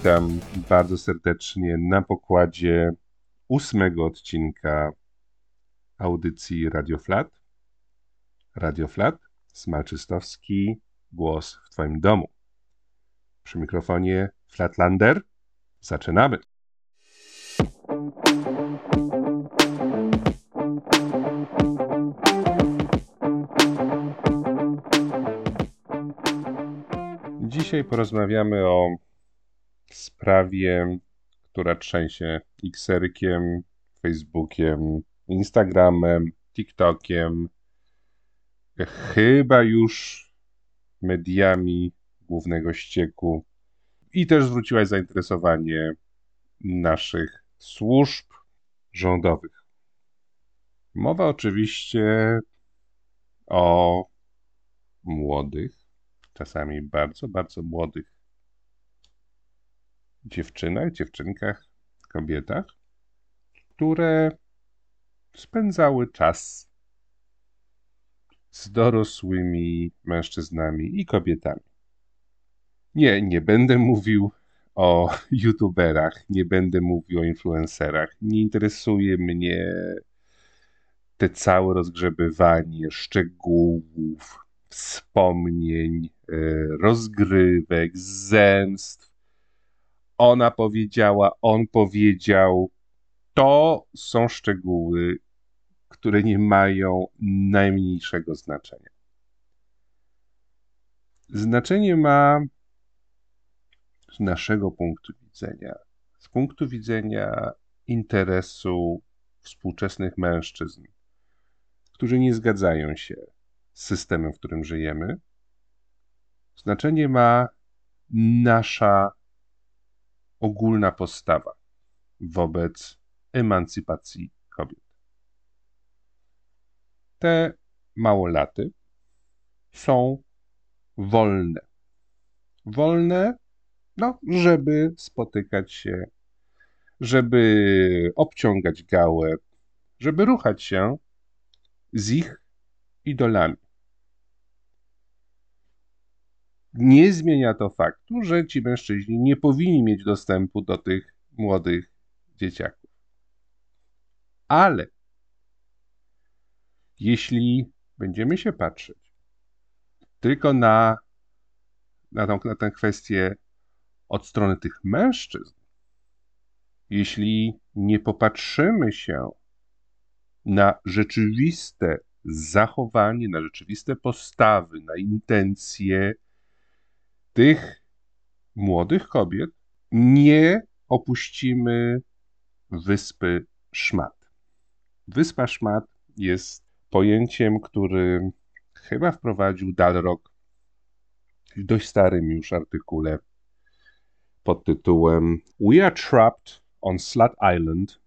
Witam bardzo serdecznie na pokładzie ósmego odcinka audycji Radio Flat. Radio Flat, Smalczystowski, głos w Twoim domu. Przy mikrofonie Flatlander. Zaczynamy. Dzisiaj porozmawiamy o sprawie, która trzęsie Xerkiem, Facebookiem, Instagramem, TikTokiem, chyba już mediami głównego ścieku i też zwróciłaś zainteresowanie naszych służb rządowych. Mowa oczywiście o młodych, czasami bardzo, bardzo młodych dziewczynach, dziewczynkach, kobietach, które spędzały czas z dorosłymi mężczyznami i kobietami. Nie, nie będę mówił o youtuberach, nie będę mówił o influencerach. Nie interesuje mnie te całe rozgrzebywanie szczegółów, wspomnień, e, rozgrywek, zemst, ona powiedziała, on powiedział. To są szczegóły, które nie mają najmniejszego znaczenia. Znaczenie ma z naszego punktu widzenia, z punktu widzenia interesu współczesnych mężczyzn, którzy nie zgadzają się z systemem, w którym żyjemy. Znaczenie ma nasza ogólna postawa wobec emancypacji kobiet. Te małolaty są wolne. Wolne, no, żeby spotykać się, żeby obciągać gałę, żeby ruchać się z ich idolami nie zmienia to faktu, że ci mężczyźni nie powinni mieć dostępu do tych młodych dzieciaków. Ale jeśli będziemy się patrzeć tylko na, na, tą, na tę kwestię od strony tych mężczyzn, jeśli nie popatrzymy się na rzeczywiste zachowanie, na rzeczywiste postawy, na intencje, tych młodych kobiet nie opuścimy wyspy Szmat. Wyspa Szmat jest pojęciem, który chyba wprowadził Dalrok w dość starym już artykule pod tytułem We are trapped on Slut Island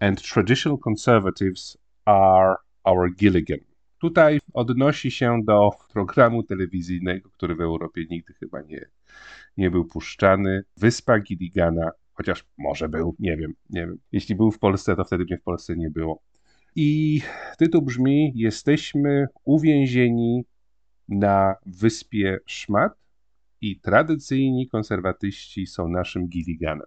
and traditional conservatives are our Gilligan. Tutaj odnosi się do programu telewizyjnego, który w Europie nigdy chyba nie, nie był puszczany. Wyspa Gilligana, chociaż może był, nie wiem, nie wiem. Jeśli był w Polsce, to wtedy mnie w Polsce nie było. I tytuł brzmi: Jesteśmy uwięzieni na wyspie Szmat i tradycyjni konserwatyści są naszym Gilliganem.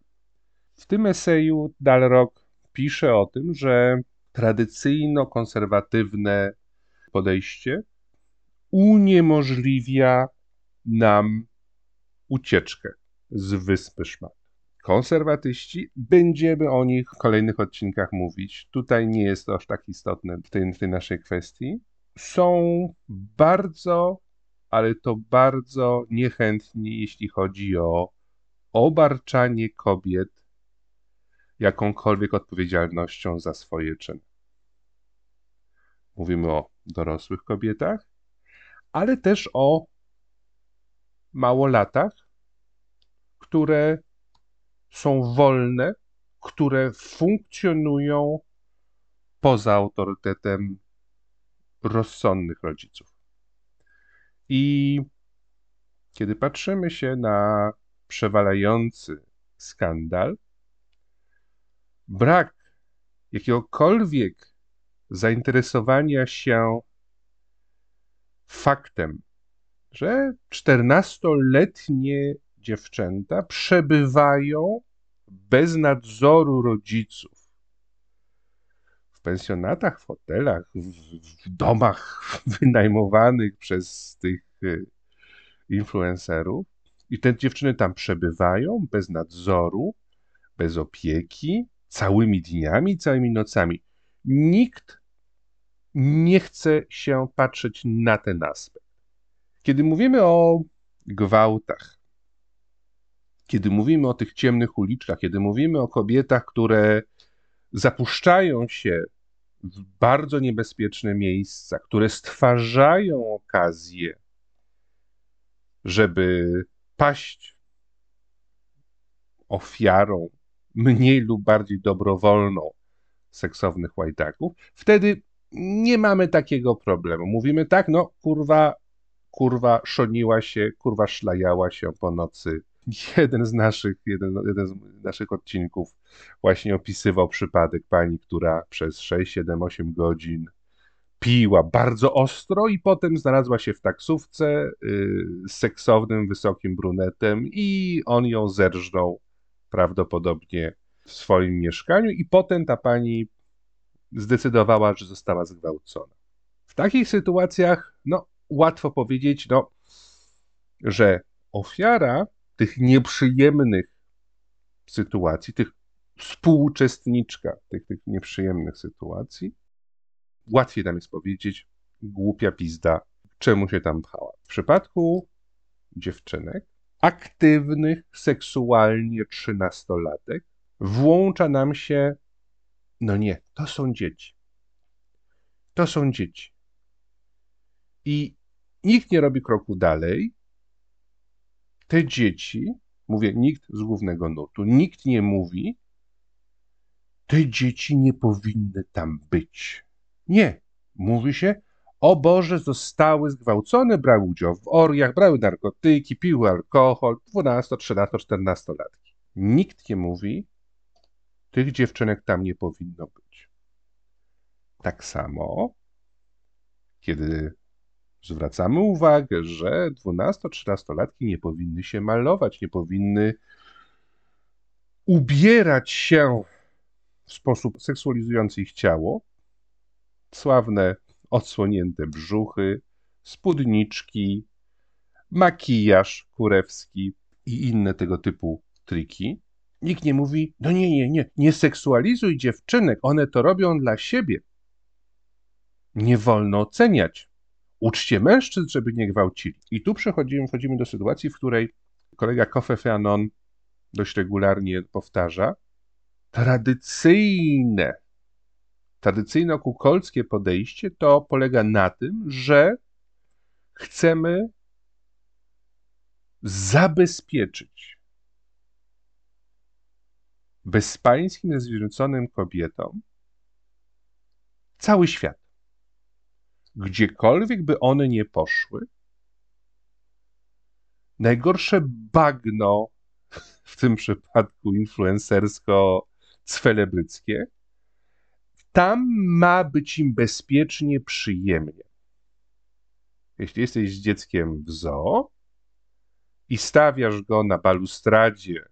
W tym eseju Dalrok pisze o tym, że tradycyjno-konserwatywne podejście uniemożliwia nam ucieczkę z wyspy szmat. Konserwatyści, będziemy o nich w kolejnych odcinkach mówić. Tutaj nie jest to aż tak istotne w tej, w tej naszej kwestii. Są bardzo, ale to bardzo niechętni, jeśli chodzi o obarczanie kobiet jakąkolwiek odpowiedzialnością za swoje czyny. Mówimy o dorosłych kobietach, ale też o małolatach, które są wolne które funkcjonują poza autorytetem rozsądnych rodziców. I kiedy patrzymy się na przewalający skandal, brak jakiegokolwiek zainteresowania się faktem, że czternastoletnie dziewczęta przebywają bez nadzoru rodziców w pensjonatach, w hotelach, w, w domach wynajmowanych przez tych y, influencerów. I te dziewczyny tam przebywają bez nadzoru, bez opieki, całymi dniami, całymi nocami. Nikt nie chce się patrzeć na ten aspekt. Kiedy mówimy o gwałtach, kiedy mówimy o tych ciemnych uliczkach, kiedy mówimy o kobietach, które zapuszczają się w bardzo niebezpieczne miejsca, które stwarzają okazję, żeby paść ofiarą mniej lub bardziej dobrowolną seksownych łajdaków, wtedy nie mamy takiego problemu. Mówimy tak, no kurwa, kurwa szoniła się, kurwa szlajała się po nocy. Jeden z naszych, jeden, jeden z naszych odcinków właśnie opisywał przypadek pani, która przez 6, 7, 8 godzin piła bardzo ostro i potem znalazła się w taksówce yy, z seksownym, wysokim brunetem i on ją zerżnął prawdopodobnie w swoim mieszkaniu i potem ta pani zdecydowała, że została zgwałcona. W takich sytuacjach, no, łatwo powiedzieć, no, że ofiara tych nieprzyjemnych sytuacji, tych współuczestniczka tych, tych nieprzyjemnych sytuacji, łatwiej nam jest powiedzieć, głupia pizda, czemu się tam pchała. W przypadku dziewczynek, aktywnych seksualnie trzynastolatek, włącza nam się no nie, to są dzieci. To są dzieci. I nikt nie robi kroku dalej. Te dzieci, mówię nikt z głównego nurtu, nikt nie mówi, te dzieci nie powinny tam być. Nie. Mówi się, o Boże, zostały zgwałcone, brały udział w orjach, brały narkotyki, piły alkohol, 12, 13, 14 latki. Nikt nie mówi, tych dziewczynek tam nie powinno być. Tak samo, kiedy zwracamy uwagę, że 12-13-latki nie powinny się malować, nie powinny ubierać się w sposób seksualizujący ich ciało, sławne odsłonięte brzuchy, spódniczki, makijaż kurewski i inne tego typu triki, Nikt nie mówi, no nie, nie, nie, nie seksualizuj dziewczynek, one to robią dla siebie. Nie wolno oceniać. Uczcie mężczyzn, żeby nie gwałcili. I tu przechodzimy, wchodzimy do sytuacji, w której kolega Kofe Feanon dość regularnie powtarza, tradycyjne, tradycyjno-kukolskie podejście to polega na tym, że chcemy zabezpieczyć bezpańskim, zwierzonym kobietom cały świat. Gdziekolwiek by one nie poszły, najgorsze bagno, w tym przypadku influencersko-celebryckie, tam ma być im bezpiecznie, przyjemnie. Jeśli jesteś z dzieckiem w zoo i stawiasz go na balustradzie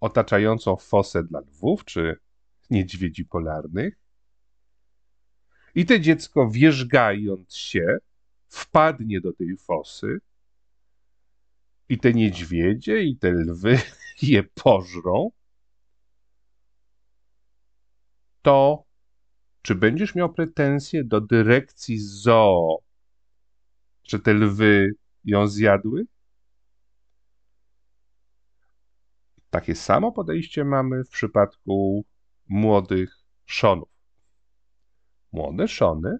otaczającą fosę dla lwów czy niedźwiedzi polarnych. I to dziecko, wierzgając się, wpadnie do tej fosy, i te niedźwiedzie, i te lwy je pożrą, to czy będziesz miał pretensje do dyrekcji zoo, że te lwy ją zjadły? Takie samo podejście mamy w przypadku młodych szonów. Młode szony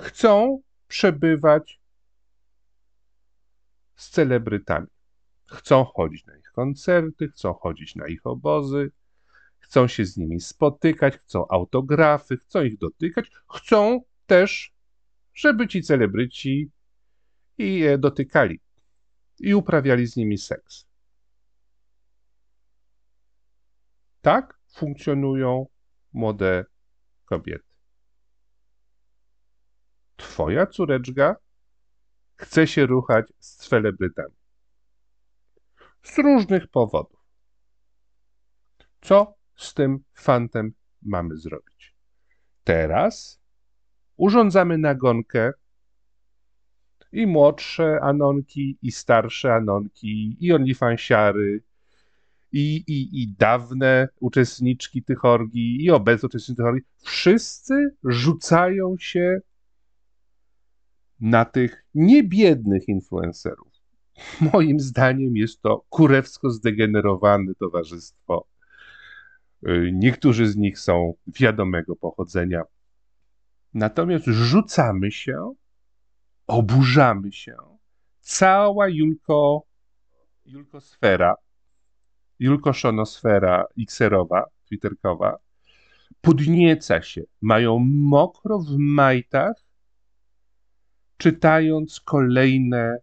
chcą przebywać z celebrytami. Chcą chodzić na ich koncerty, chcą chodzić na ich obozy, chcą się z nimi spotykać, chcą autografy, chcą ich dotykać, chcą też, żeby ci celebryci i je dotykali i uprawiali z nimi seks. Tak funkcjonują młode kobiety. Twoja córeczka chce się ruchać z celebrytami. Z różnych powodów. Co z tym fantem mamy zrobić? Teraz urządzamy nagonkę i młodsze anonki, i starsze anonki, i onlyfansiary, i, i, i dawne uczestniczki tych orgii, i obecne uczestniczki tych orgii. Wszyscy rzucają się na tych niebiednych influencerów. Moim zdaniem jest to kurewsko zdegenerowane towarzystwo. Y, niektórzy z nich są wiadomego pochodzenia. Natomiast rzucamy się, oburzamy się. Cała Julko, Julkosfera, Julkoszonosfera Xerowa, Twitterkowa, podnieca się. Mają mokro w majtach, czytając kolejne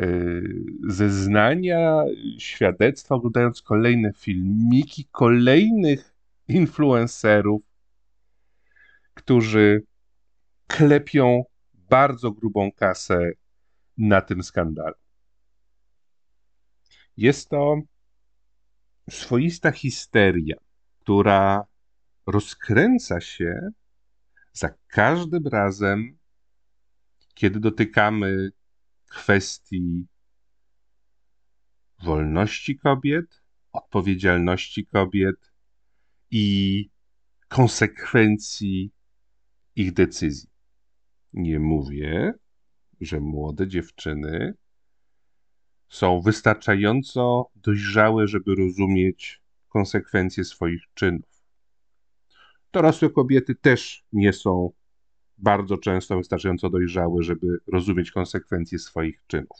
y, zeznania, świadectwa, oglądając kolejne filmiki kolejnych influencerów, którzy klepią bardzo grubą kasę na tym skandalu. Jest to swoista histeria, która rozkręca się za każdym razem, kiedy dotykamy kwestii wolności kobiet, odpowiedzialności kobiet i konsekwencji ich decyzji. Nie mówię, że młode dziewczyny są wystarczająco dojrzałe, żeby rozumieć konsekwencje swoich czynów. Dorosłe kobiety też nie są bardzo często wystarczająco dojrzałe, żeby rozumieć konsekwencje swoich czynów.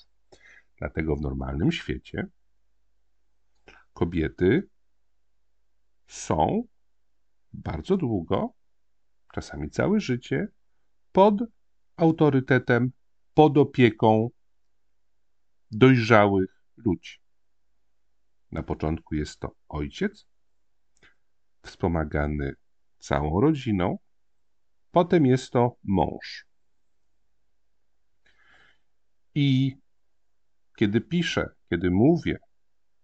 Dlatego w normalnym świecie kobiety są bardzo długo, czasami całe życie, pod autorytetem, pod opieką dojrzałych ludzi. Na początku jest to ojciec, wspomagany całą rodziną, potem jest to mąż. I kiedy piszę, kiedy mówię,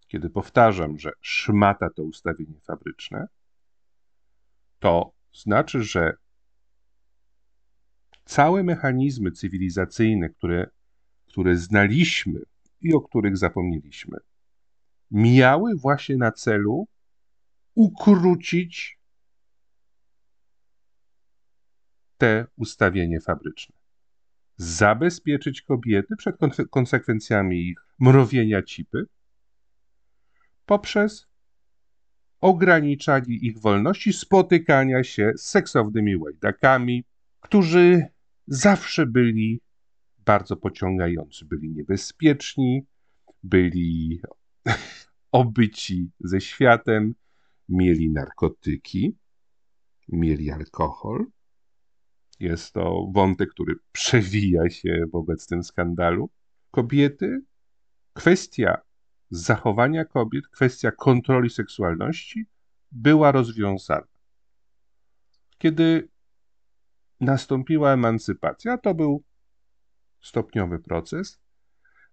kiedy powtarzam, że szmata to ustawienie fabryczne, to znaczy, że całe mechanizmy cywilizacyjne, które, które znaliśmy i o których zapomnieliśmy, miały właśnie na celu ukrócić te ustawienie fabryczne. Zabezpieczyć kobiety przed konsekwencjami ich mrowienia cipy poprzez ograniczanie ich wolności spotykania się z seksownymi łajdakami, którzy zawsze byli bardzo pociągający. Byli niebezpieczni, byli obyci ze światem, mieli narkotyki, mieli alkohol. Jest to wątek, który przewija się w obecnym skandalu. Kobiety, kwestia zachowania kobiet, kwestia kontroli seksualności była rozwiązana. Kiedy nastąpiła emancypacja, to był stopniowy proces.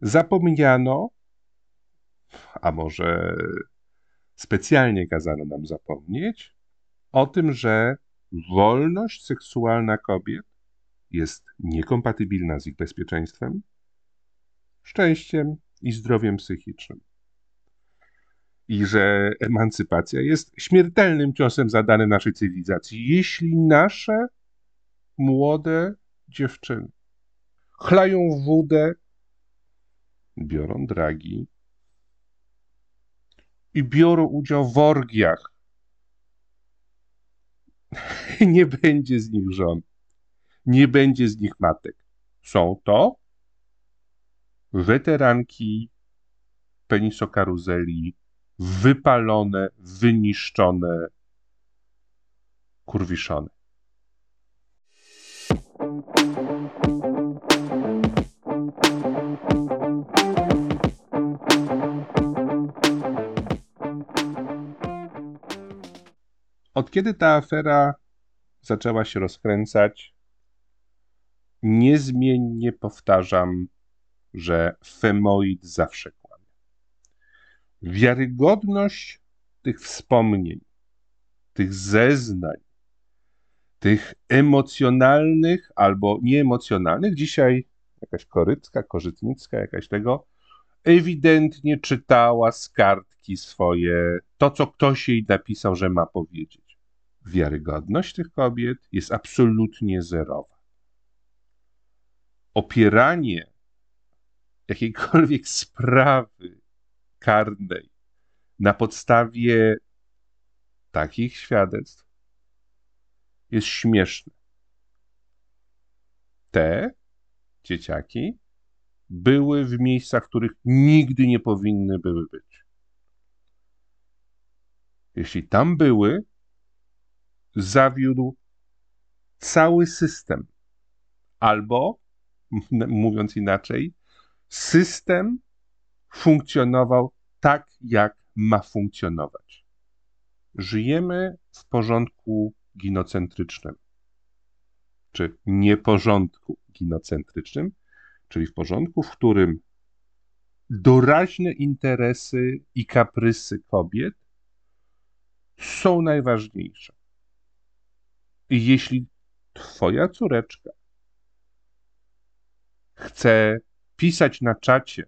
Zapomniano, a może specjalnie kazano nam zapomnieć, o tym, że wolność seksualna kobiet jest niekompatybilna z ich bezpieczeństwem, szczęściem i zdrowiem psychicznym. I że emancypacja jest śmiertelnym ciosem zadany naszej cywilizacji, jeśli nasze młode dziewczyny chlają wódę, biorą dragi i biorą udział w orgiach. Nie będzie z nich żon, nie będzie z nich matek. Są to weteranki penisokaruzeli wypalone, wyniszczone, kurwiszone. Od kiedy ta afera zaczęła się rozkręcać, niezmiennie powtarzam, że femoid zawsze kłamie. Wiarygodność tych wspomnień, tych zeznań, tych emocjonalnych albo nieemocjonalnych, dzisiaj jakaś korycka, korzytnicka, jakaś tego, ewidentnie czytała z swoje, to co ktoś jej napisał, że ma powiedzieć. Wiarygodność tych kobiet jest absolutnie zerowa. Opieranie jakiejkolwiek sprawy karnej na podstawie takich świadectw jest śmieszne. Te dzieciaki były w miejscach, w których nigdy nie powinny były być. Jeśli tam były, zawiódł cały system. Albo, mówiąc inaczej, system funkcjonował tak, jak ma funkcjonować. Żyjemy w porządku ginocentrycznym, czy nieporządku ginocentrycznym, czyli w porządku, w którym doraźne interesy i kaprysy kobiet są najważniejsze. I jeśli twoja córeczka chce pisać na czacie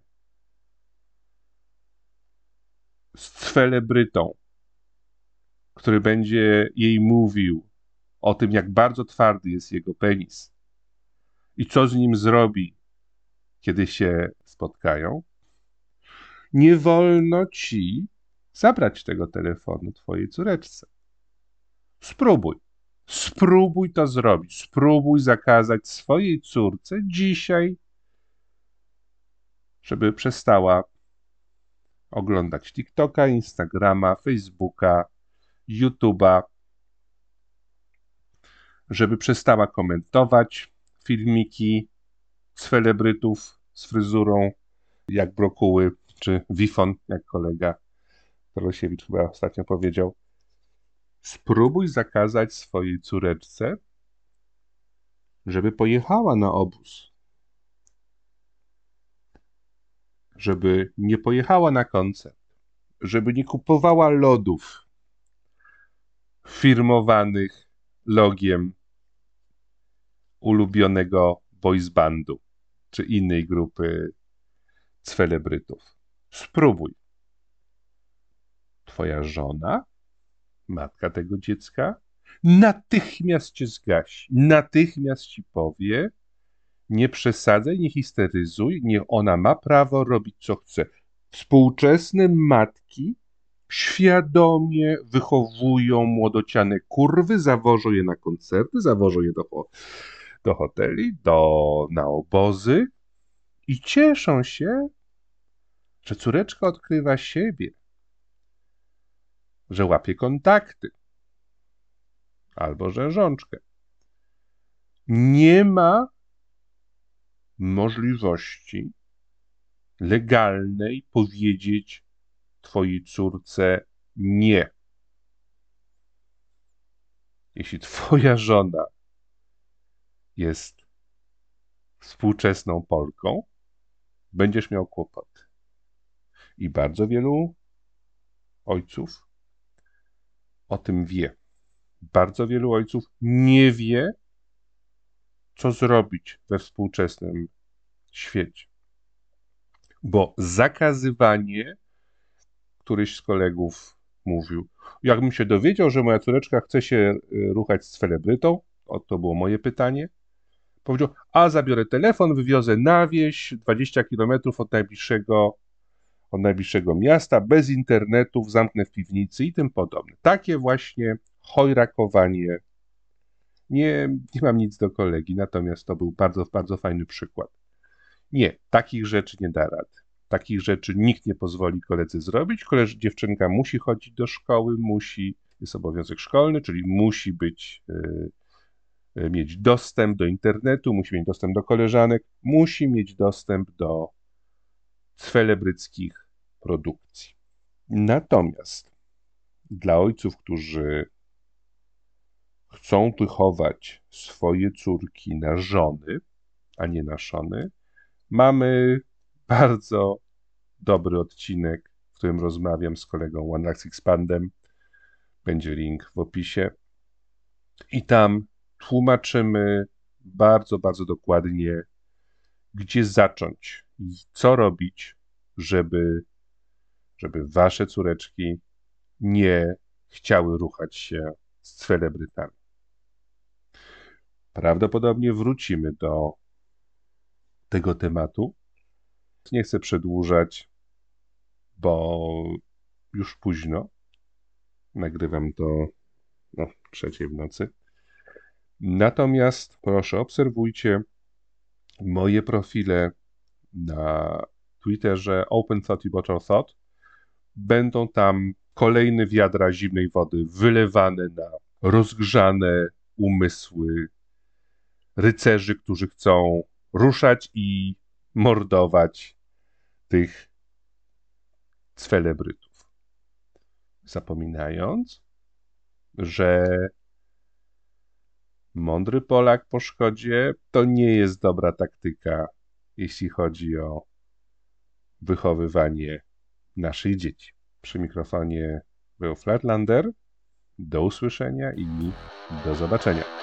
z celebrytą, który będzie jej mówił o tym, jak bardzo twardy jest jego penis i co z nim zrobi, kiedy się spotkają, nie wolno ci zabrać tego telefonu twojej córeczce. Spróbuj. Spróbuj to zrobić. Spróbuj zakazać swojej córce dzisiaj, żeby przestała oglądać TikToka, Instagrama, Facebooka, YouTube'a, żeby przestała komentować filmiki z celebrytów z fryzurą jak brokuły, czy Wifon, jak kolega Torosiewicz chyba ostatnio powiedział. Spróbuj zakazać swojej córeczce, żeby pojechała na obóz. Żeby nie pojechała na koncert. Żeby nie kupowała lodów firmowanych logiem ulubionego boys bandu czy innej grupy celebrytów. Spróbuj. Twoja żona matka tego dziecka, natychmiast cię zgasi, natychmiast ci powie, nie przesadzaj, nie histeryzuj, niech ona ma prawo robić co chce. Współczesne matki świadomie wychowują młodociane kurwy, zawożą je na koncerty, zawożą je do, do hoteli, do, na obozy i cieszą się, że córeczka odkrywa siebie, że łapie kontakty albo że rzączkę. Nie ma możliwości legalnej powiedzieć twojej córce nie. Jeśli twoja żona jest współczesną Polką, będziesz miał kłopot. I bardzo wielu ojców o tym wie. Bardzo wielu ojców nie wie, co zrobić we współczesnym świecie. Bo zakazywanie, któryś z kolegów mówił, jakbym się dowiedział, że moja córeczka chce się y, ruchać z celebrytą, o to było moje pytanie, powiedział, a zabiorę telefon, wywiozę na wieś 20 kilometrów od najbliższego od najbliższego miasta, bez internetów, zamknę w piwnicy i tym podobne. Takie właśnie chojrakowanie. Nie, nie mam nic do kolegi, natomiast to był bardzo, bardzo fajny przykład. Nie, takich rzeczy nie da rady. Takich rzeczy nikt nie pozwoli koledze zrobić. Koleż, dziewczynka musi chodzić do szkoły, musi, jest obowiązek szkolny, czyli musi być, y, y, mieć dostęp do internetu, musi mieć dostęp do koleżanek, musi mieć dostęp do celebryckich produkcji. Natomiast dla ojców, którzy chcą wychować swoje córki na żony, a nie na szony, mamy bardzo dobry odcinek, w którym rozmawiam z kolegą One Lux Expandem. Będzie link w opisie. I tam tłumaczymy bardzo, bardzo dokładnie, gdzie zacząć co robić, żeby, żeby wasze córeczki nie chciały ruchać się z celebrytami. Prawdopodobnie wrócimy do tego tematu. Nie chcę przedłużać, bo już późno. Nagrywam to no, trzeciej w nocy. Natomiast proszę, obserwujcie moje profile na Twitterze Open Thought i Thought. Będą tam kolejne wiadra zimnej wody wylewane na rozgrzane umysły rycerzy, którzy chcą ruszać i mordować tych celebrytów. Zapominając, że mądry Polak po szkodzie to nie jest dobra taktyka, jeśli chodzi o wychowywanie naszych dzieci. Przy mikrofonie był Flatlander. Do usłyszenia i do zobaczenia.